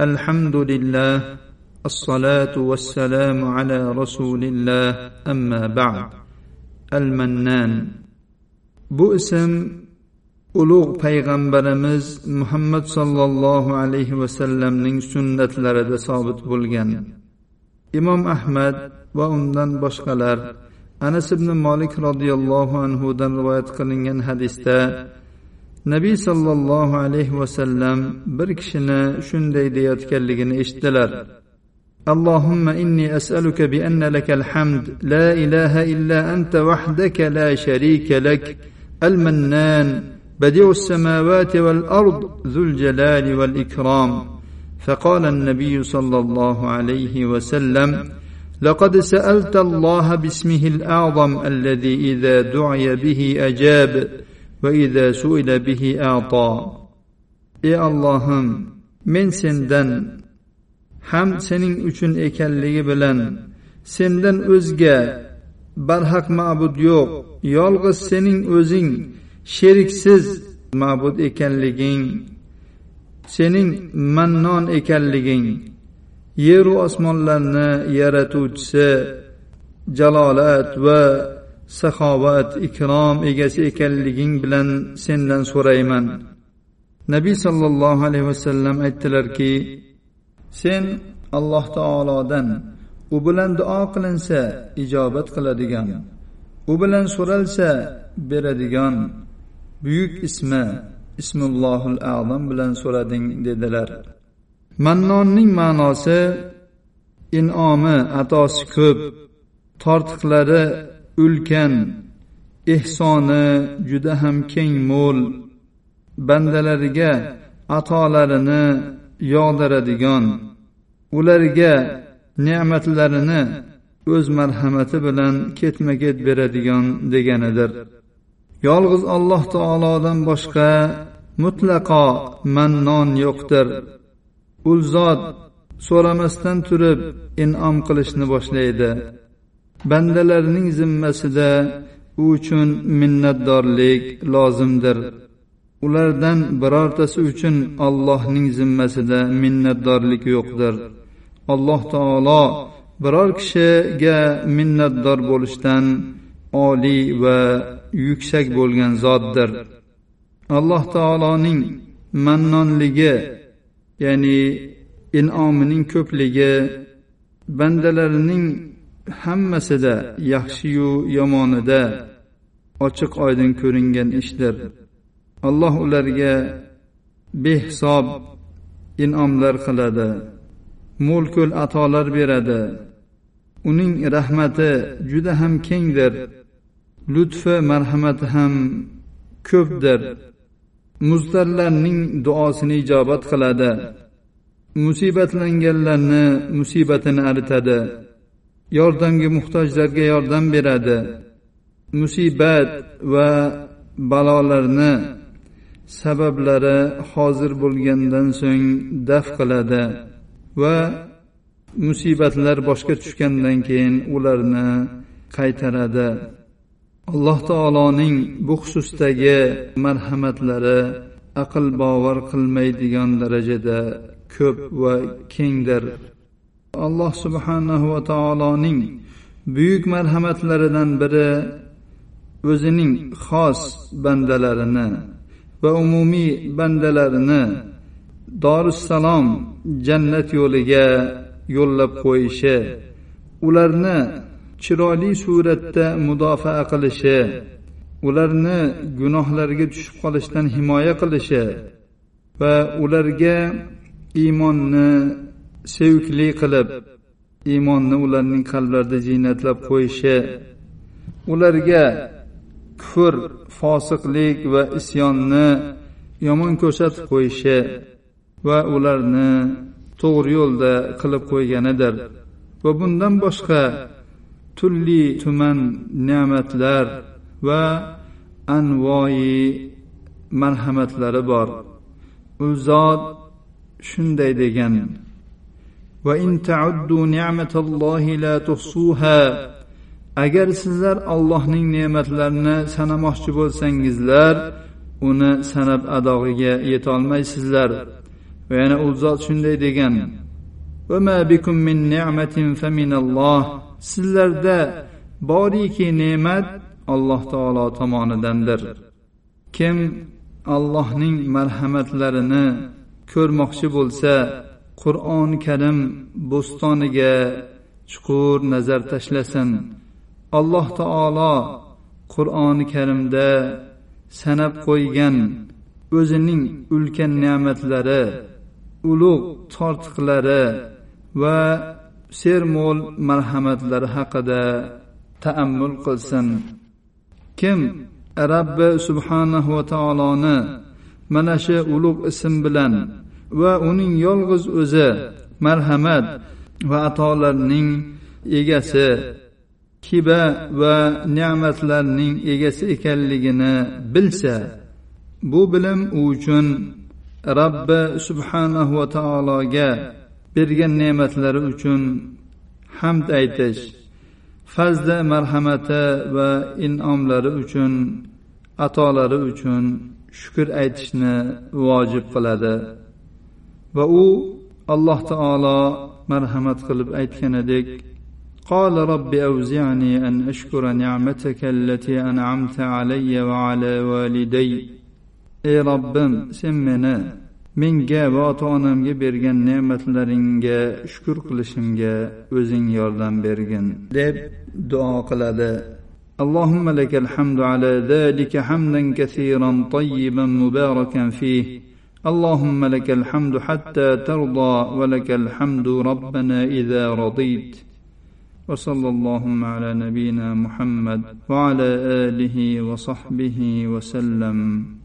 الحمد لله الصلاة والسلام على رسول الله أما بعد المنان بؤسم ulug' payg'ambarimiz muhammad sollallohu alayhi vasallamning sunnatlarida sobit bo'lgan imom ahmad va undan boshqalar anas ibn molik roziyallohu anhudan rivoyat qilingan hadisda nabiy sollallohu alayhi vasallam bir kishini shunday deyayotganligini eshitdilar. اللهم إني أسألك بأن لك الحمد لا إله إلا أنت وحدك لا شريك لك المنان بديع السماوات والارض ذو الجلال والاكرام فقال النبي صلى الله عليه وسلم لقد سالت الله باسمه الاعظم الذي اذا دعي به ey allohim men sendan ham sening uchun ekanligi bilan sendan o'zga barhaq ma'bud yo'q yolg'iz sening o'zing sheriksiz ma'bud ekanliging sening mannon ekanliging yeru osmonlarni yaratuvchisi jalolat va saxovat ikrom egasi ekanliging bilan sendan so'rayman. Nabiy sollallohu alayhi vasallam aytdilarki sen alloh taolodan u bilan duo qilinsa ijobat qiladigan u bilan so'ralsa beradigan buyuk ismi ismullohul azam bilan so'rading dedilar. Mannonning ma'nosi in'omi atosi ko'p tortiqlari ulkan ehsoni juda ham keng mo'l. Bandalariga atolarini yog'diradigan ularga ne'matlarini o'z marhamati bilan ketma ket beradigan deganidir. Yolg'iz alloh taolodan boshqa mutlaqo mannon yo'qdir. U zot so'ramasdan turib in'om qilishni boshlaydi. Bandalarining zimmasida u uchun minnatdorlik lozimdir. Ulardan birortasi uchun allohning zimmasida minnatdorlik yo'qdir. Alloh taolo biror kishiga minnatdor bo'lishdan oliy va yuksak bo'lgan zotdir. Alloh taoloning mannonligi ya'ni in'omining ko'pligi bandalarining hammasida yaxshiyu yomonida ochiq oydin ko'ringan ishdir. Alloh ularga behisob in'omlar qiladi mo'l ko'l atolar beradi. Uning rahmati juda ham kengdir lutfi marhamati ham ko'pdir. Muztarlarning duosini ijobat qiladi musibatlanganlarni musibatini aritadi. Yordamga muhtojlarga yordam beradi. Musibat va balolarni sabablari hozir bo'lgandan so'ng daf qiladi va musibatlar boshqa tushgandan keyin ularni qaytaradi. Alloh taoloning bu xususdagi marhamatlari aql bovar qilmaydigan darajada ko'p va kengdir. Alloh subhanahu va taoloning buyuk marhamatlaridan biri o'zining xos bandalarini va umumiy bandalarini dorussalom jannat yo'liga yo'llab qo'yishi ularni chiroyli suratda mudofaa qilishi ularni gunohlarga tushib qolishdan himoya qilishi va ularga iymonni sevikli qilib iymonni ularning qalblarida ziynatlab qo'yishi ularga kufr fosiqlik va isyonni yomon ko'rsatib qo'yishi va ularni to'g'ri yo'lda qilib qo'yganidir. Va bundan boshqa turli tuman ne'matlar va anvoyi marhamatlari bor. U zot shunday degan وإن تعدوا نعمة الله لا تحصوها agar sizlar allohning ne'matlarini sanamoqchi bo'lsangizlar uni sanab adog'iga yetolmaysizlar va yana u zot shunday degan sizlarda boriki ne'mat alloh taolo tomonidandir kim allohning marhamatlarini ko'rmoqchi bo'lsa qur'oni karim bo'stoniga chuqur nazar tashlasin. Alloh taolo qur'oni karimda sanab qo'ygan o'zining ulkan ne'matlari ulug' tortiqlari va sermo'l marhamatlari haqida taammul qilsin. Kim rabbi subhanahu va taoloni mana shu ulug' ism bilan va uning yolg'iz o'zi marhamat va atolarning egasi hiba va ne'matlarning egasi ekanligini bilsa bu bilim u uchun robbi subhanahu va taologa bergan ne'matlari uchun hamd aytish fazli marhamati va in'omlari uchun atolari uchun shukur aytishni vojib qiladi. va u alloh taolo marhamat qilib aytganidek قال رب أوزعني أن أشكر نعمتك التي أنعمت علي وعلى والدي ey robbim sen meni menga va ota onamga bergan ne'matlaringga shukur qilishimga o'zing yordam bergin deb duo qiladi اللهم لك الحمد على ذلك حمدا كثيرا طيبا مباركا فيه اللهم لك الحمد حتى ترضى ولك الحمد ربنا إذا رضيت. وصلى اللهم على نبينا محمد وعلى آله وصحبه وسلم.